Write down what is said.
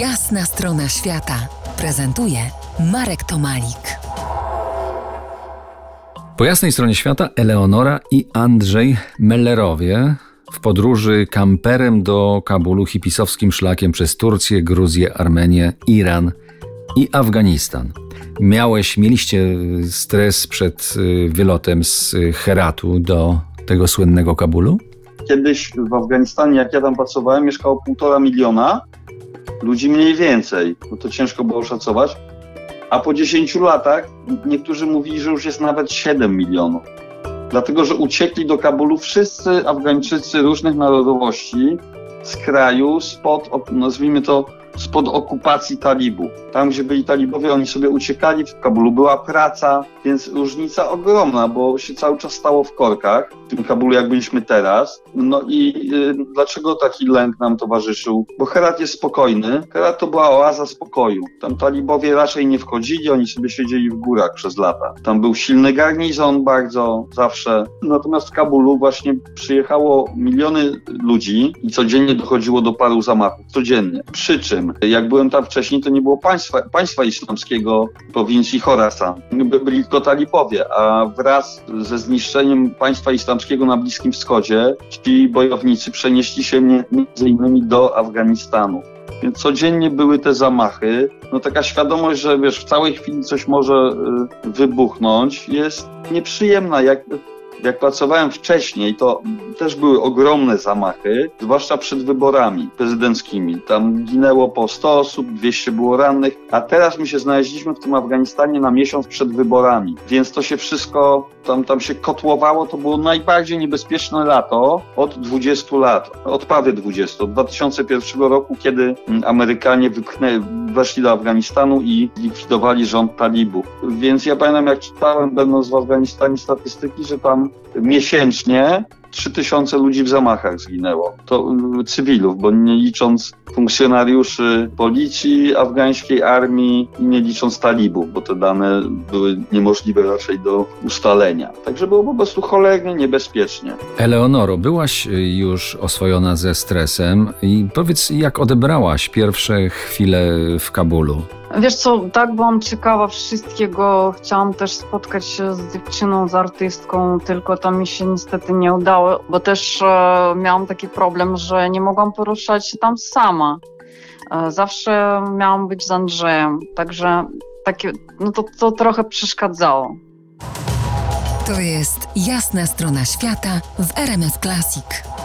Jasna strona świata prezentuje Marek Tomalik. Po jasnej stronie świata Eleonora i Andrzej Mellerowie w podróży kamperem do Kabulu hipisowskim szlakiem przez Turcję, Gruzję, Armenię, Iran i Afganistan. Miałeś, mieliście stres przed y, wylotem z Heratu do tego słynnego Kabulu? Kiedyś w Afganistanie, jak ja tam pracowałem, mieszkało półtora miliona ludzi mniej więcej. No to ciężko było szacować. A po 10 latach niektórzy mówili, że już jest nawet 7 milionów. Dlatego, że uciekli do Kabulu wszyscy Afgańczycy różnych narodowości z kraju spod, nazwijmy to, spod okupacji talibów. Tam, gdzie byli talibowie, oni sobie uciekali, w Kabulu była praca, więc różnica ogromna, bo się cały czas stało w korkach, w tym Kabulu jak byliśmy teraz. No i y, dlaczego taki lęk nam towarzyszył? Bo Herat jest spokojny. Herat to była oaza spokoju. Tam talibowie raczej nie wchodzili, oni sobie siedzieli w górach przez lata. Tam był silny garnizon bardzo, zawsze. Natomiast w Kabulu właśnie przyjechało miliony ludzi i codziennie dochodziło do paru zamachów. Codziennie. Przy czym jak byłem tam wcześniej, to nie było państwa, państwa islamskiego prowincji Khorasan. Byli tylko talibowie, a wraz ze zniszczeniem państwa islamskiego na Bliskim Wschodzie ci bojownicy przenieśli się między innymi do Afganistanu. Więc codziennie były te zamachy. No taka świadomość, że wiesz, w całej chwili coś może y, wybuchnąć, jest nieprzyjemna. Jak jak pracowałem wcześniej, to też były ogromne zamachy, zwłaszcza przed wyborami prezydenckimi. Tam ginęło po 100 osób, 200 było rannych, a teraz my się znaleźliśmy w tym Afganistanie na miesiąc przed wyborami, więc to się wszystko tam, tam się kotłowało. To było najbardziej niebezpieczne lato od 20 lat, od prawie 20, od 2001 roku, kiedy Amerykanie wypchnęli, weszli do Afganistanu i likwidowali rząd talibów. Więc ja pamiętam, jak czytałem, będąc w Afganistanie, statystyki, że tam miesięcznie 3000 ludzi w zamachach zginęło. To y, cywilów, bo nie licząc funkcjonariuszy policji, afgańskiej armii i nie licząc talibów, bo te dane były niemożliwe raczej do ustalenia. Także było po prostu cholernie niebezpiecznie. Eleonoro, byłaś już oswojona ze stresem i powiedz, jak odebrałaś pierwsze chwile w Kabulu? Wiesz co, tak byłam ciekawa wszystkiego. Chciałam też spotkać się z dziewczyną, z artystką, tylko to mi się niestety nie udało, bo też e, miałam taki problem, że nie mogłam poruszać się tam sama. E, zawsze miałam być z Andrzejem, także takie, no to, to trochę przeszkadzało. To jest jasna strona świata w RMS Classic.